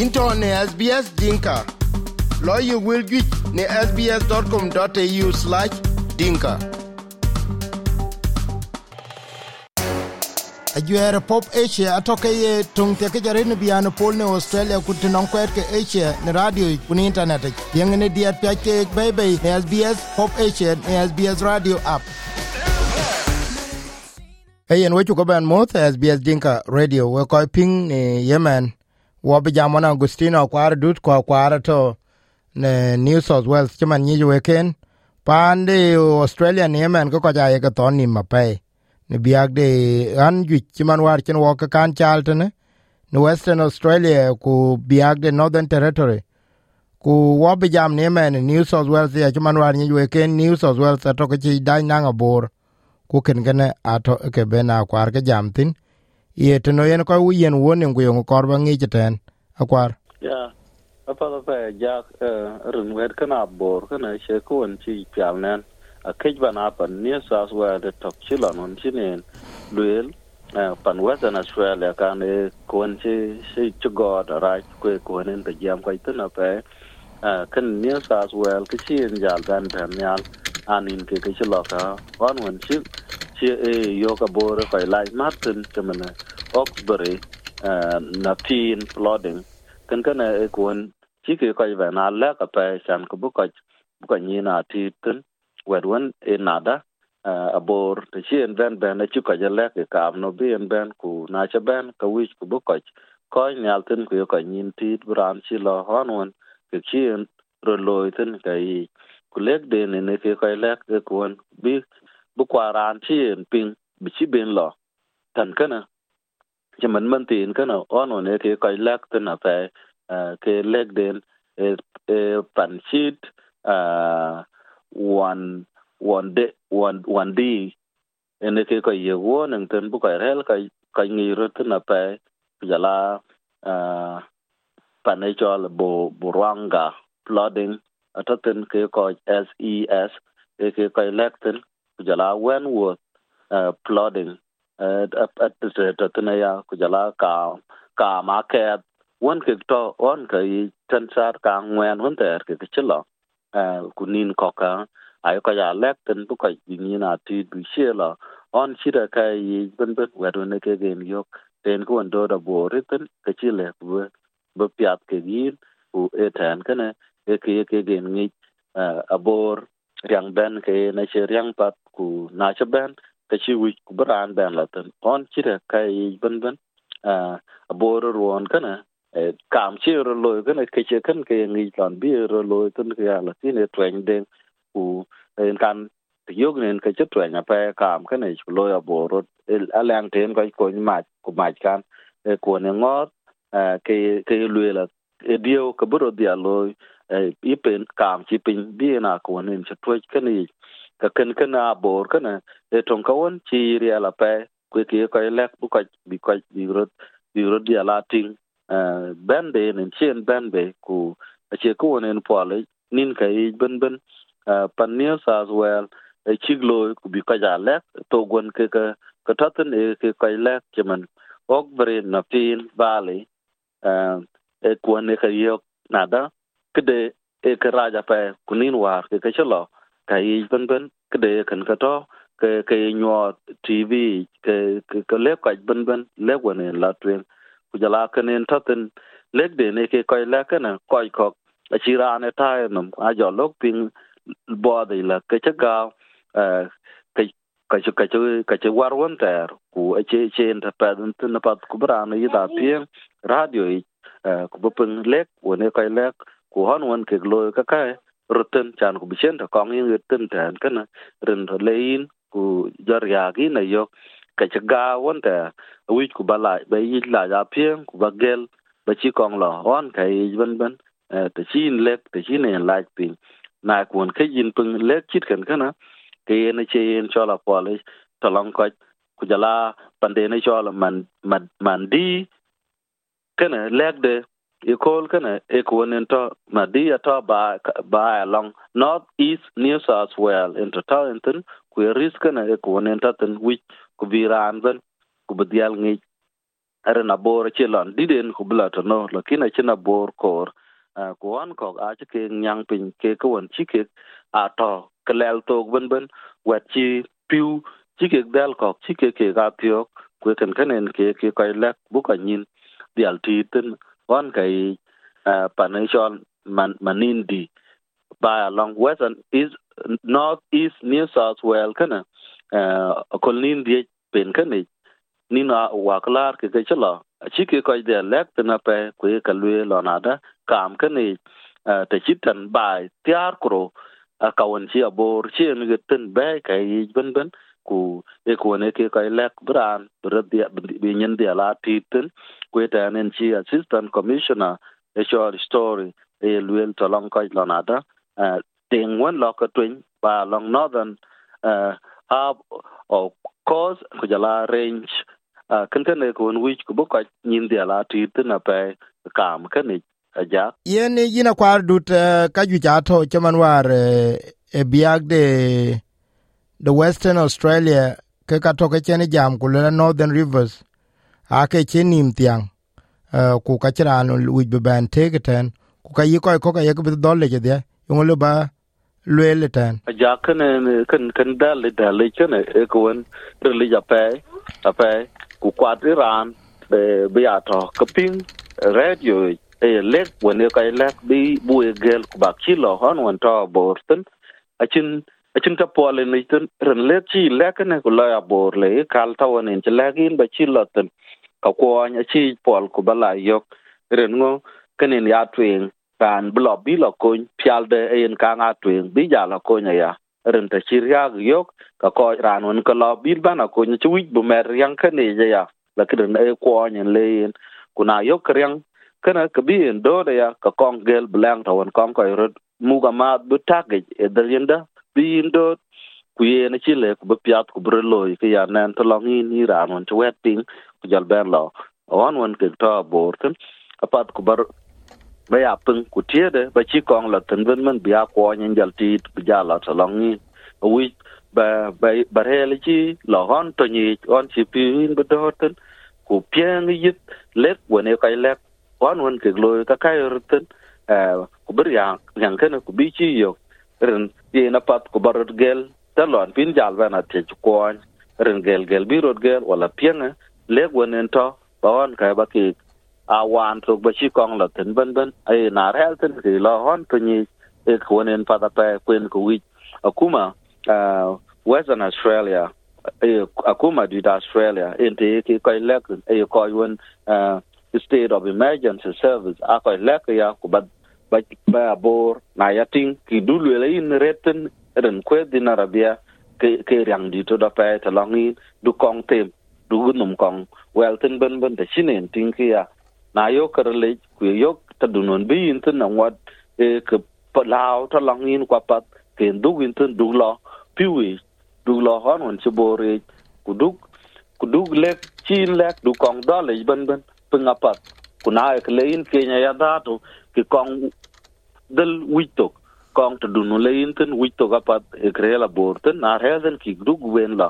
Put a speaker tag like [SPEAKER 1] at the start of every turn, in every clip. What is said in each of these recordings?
[SPEAKER 1] into ne SBS Dinka. Lawyer will get ne sbs.com.au slash dinka. ajuere pop asia atoke ye tung te ke jare ne biano pol ne australia ku te ke asia ne radio ku internet yeng ne diat pya ke bebe ne sbs pop asia ne sbs radio app you go ban moth SBS Dinka Radio, we koi ping ni Yemen, wo be jamon Agustino kwara dut kwa kwara to ne New South Wales chaman nyi weken, pande Australia ni Yemen ko koja ye ton ni mapai. Ni biag de an ju chaman war chen wo ka kan chaltene, ni Western Australia ku biag de Northern Territory. Ku wo be jam ni Yemen New South Wales ya chaman war nyi weken New South Wales atoke chi dai nang abor. ku ken gene ato ke bena kwar ke jam tin ye teno yen ko wu yen won ngu yong kor ba ngi jeten akwar.
[SPEAKER 2] Ya, apa pa ja eh, run wer kana bor kana she ko on chi pyal nen. A kej bana pan ni sas wa de tok chi la non chi nen. Luel eh, pan western australia kan e ko on chi chi da ra ko ko nen te jam ko itna pe. Eh, kan ni sas wa ke chi en jal dan dan nyal. Anin ke ke chi la ka, wan wan chi chi e yoga bore phải ko lai martin temana oxbury e, na tin flooding kan kan e kun chi ke ko va na la ka pa chan ko bu ko bu ko ni na ti tin. Wed wan e nada e, abor te chi en ben ben e chi ko ja le ke kam no bi en ben ku na cha ben ka wi ku bu ko ko ni al tin ku ko ni ti bran chi lo hon wan ke chi en ro loy tin ka i ku lek de ne ne ke ko lek ke kun bi bu kwa ran chi en ping bi chi bin lo. Tan kana chi man man tin kana on ne ke ko lak tin a pe ke lek den e pan chit one one de one one d ene ke ko ye wo nang ten bu ko rel ka ka ngi ro tin a pe ya la pan e chol bo buranga flooding atatin ke ko ses e ke ko electin kujala when wenwood uh, plodding eh, at flooding ataten ya kujala ka ka market. Ke won ke to on ke ten sar ka ngwen hun ter ke chilo eh, kunin ko ka ay ko ya lek ten bu ko ni na ti du shela on shira ka yi ben ben wedo ne ke gen yok. Ten ko ndo da bo ritin ke chile bu bu piat ke yin u eten kana e ke ke gen ngi eh, abor riang ben ke, na che riang pat ku na che ben, ke chi wi ku bran ben la ten. On chi re kai ben ben abor ruon kana e, kam chi ro lo kana ke che kan ke ngi lon bi ro lo ten ke la ti ne twen den ku en kan yog nen ke che twen ya pe kam kana chu lo abor e, alang ten ko ko ma ku ma kan e, ko ne ngot ke ke lue la dio bro dia lo Eh, ipen kam chi pin bi na ko nen che twech kani. Ka ken ken a bor kana e eh, ton ka won chi ri ala pe ku ki ko lek bu ko bi ko bi ro bi ro dia la ting. Eh, ben be nen chen ben be, ku a che ko nen po le, nin ka i ben. Ben pan ne sa as well e chi glo ku bi ka ja lek, to gon ke ka ka taten e ke ko lek che man ok bre na pin valley e ko ne ka yok, nada kede e ke raja pe kunin war ke ke chelo ka yi ben ben kede kan ka to ke ke nyo tv ke ke le ka ben ben le wone la twen. Ku jala kenen taten lek de ne ke ko la kana ko ko a chira ne ta num a jo lok ping bo de la ke cha ga ke ka chu ka chu ka chu war won ter. Ku a che chen ta pa dun tin pa ku bra ne yi da pien radio yi ku bu ping lek wone ko lek ku hon won ke lo ka ka rutin chan ku bichen ta kong yin rutin tan kana rin ro lein ku jar ya gi na yo. Ka cha ga won ta wi ku bala ba yi la ja pien ku ba gel, ba chi kong lo on ka yi ban ban eh, ta chi in lek, ta chi ne la pin na kun ke yin pung lek chit kan kana ke ne che yin cho la po le to long ko ku jala pande ne cho la man man di kana lek de ikol kana ekuonen to madia to ba ba along. North, east, new, south, wales into taunton ku e risk kana ekuonen to ten, which ku biran ben, ku bidial ngi. Are na bor e che lon diden ku bla to no, lakini e che na bor kor ku an ko a che ke nyang pin ke ko won chi ke, a to klel to ben ben wet chi piu chi ke dal ko chi ke ke ga pyo ku ken kenen ke ke ko lek bu ka nyin, dial ti tin wan kai panation man manindi by along western is north east new south wales kana uh, kolnin die pen kane nina waklar ke ke chala chi ke ko de lek na pe ku ke lue lo na da kam kana te chitan bai tiar kro ka won chi abor chi ni ge ten be ka yi ben ben ku e ko ne ke ko lek bran bra dia bi nyen dia la titin ten anen chi assistant commissioner e short story e luel to long ko lo na da uh, ting wen lo ka twin ba long northern uh, half of cause ku jala range uh, kan kan ne ko wich ku bu ka nyin dia la ti tna pe kam kani aja uh,
[SPEAKER 1] yen yina kwar dut uh, ka ju ja to chaman war uh, e biag de the western australia ke ka to ke chen jam ku le northern rivers ake che nim tiang. Eh, ku ka chira chiran wij be ban te ten. Ku ka yi ko ko ka ye ku dol le je yung le ba lwele ten.
[SPEAKER 2] Ja kan kan kan dal da le kan e ko wen re ja pe a pe. Ku kwa kwat ran, be be ka ping radio e lek wen e ka e lek bi, bu e gel ku bak chi lo hon, wen to borten a chin a chin ta pole ni ten ren le chi lek ne ku la ya bor le kal ta wen en lagin ba chi lo ten ka ko nya chi pol ku bala yok ren ngo kanen ya twing ran blo bi lo ko pial de en ka nga twen bi ja lo ko nya ya ren ta chỉ ya yok ka ko ran won ko lo bi bana ko nya chu bu mer yang ka cái này ya la ke ren e ko nya le en kuna yok ryang kana ka bi en do de ya ka kong gel, blang ta won kong ko ro mu ga ma bu tage e del yenda bindot en ku ye na chi le ku bu piat ku bro lo ke ya nan to long in ni ran won to wet ping ku jal ben lo on won ke to bor ten apat ku bar ba ya pung ku tie de ba chi kong la tin ben men bia ko nyen jal ti ku ja la to long in wi ba ba ba hele li chi lo hon to ni on chi pin in ba do ten ku pieng yit lek wone kai lek on won ke lo ka kai ruten eh, ku ber ya yang ken ku bi chi yo rin ye pat ku barot gel, ta lon pin jal bana te ko ren gel gel bi rot gel, wala pieng e. lek wonen to, ba on kai ba ki a wan to ba chi kong la ten ben ben ai na rel ten ki lo hon to ni e konen pa da pa e kwen ku wi akuma uh western australia e akuma di australia inte e ki kai lek e ko yun uh state of emergency service akoy lek ya ku ba ba ba bor na ya ting ki du le in reten ren kwe din arabia ke ke yang di to da pa ta longi du kong tem du gu num kong wel ten ben ben de chinen ting ki ya na yo kar le ku yo ta du non bi in tin na wat e ke pa lao ta long in kwa pat ke du in tin du lo pi wi du lo hon on che e ku du ku du le chin le du kong da le ben ben pung apat ku na e ke le in ya da to ke kong del witok. Kong ta du no le in tin witok apat e kre la bor na he den ki du wen la.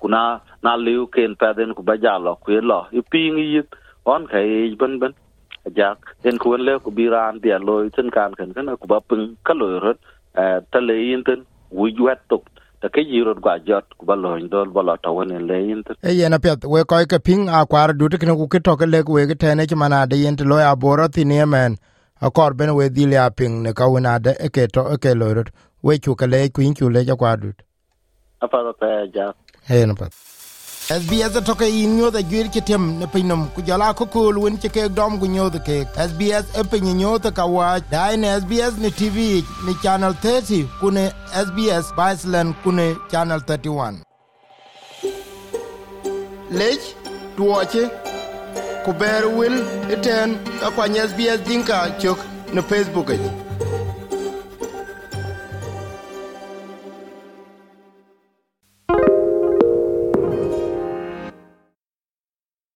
[SPEAKER 2] Kuna na liu ken pa ku ba ja lo ku e lo e i yit, on kai ben ben. Ajak, en ku le ku biran dia loy tin kan kan kan ku ba pung ka loy rot eh, ta le yin tin wu wet tok. Ta ke yirot gwa jot ku ba loy dol ba lo ta won le yin
[SPEAKER 1] e yena pet we ko ke ping a kwar du te ku ke to ke le we ke tene ki mana de yin lo ya boro ti ne men a kor ben we di ya ping ne ka wona de e ke to e ke lo rot. We ku ke le ku in ku le ja kwar du
[SPEAKER 2] a pa ja.
[SPEAKER 1] E na pet SBS toke in nyo da gyir ki tem ne pinum ku jala ko kul win ki ke dom gu nyo da ke SBS e pin nyo da ka wa dai ne SBS ne TV ne channel 30 ku ne SBS Iceland ku ne channel 31 lech, tuoche ku ber wil iten ka kwa SBS dinka, chok, ne Facebook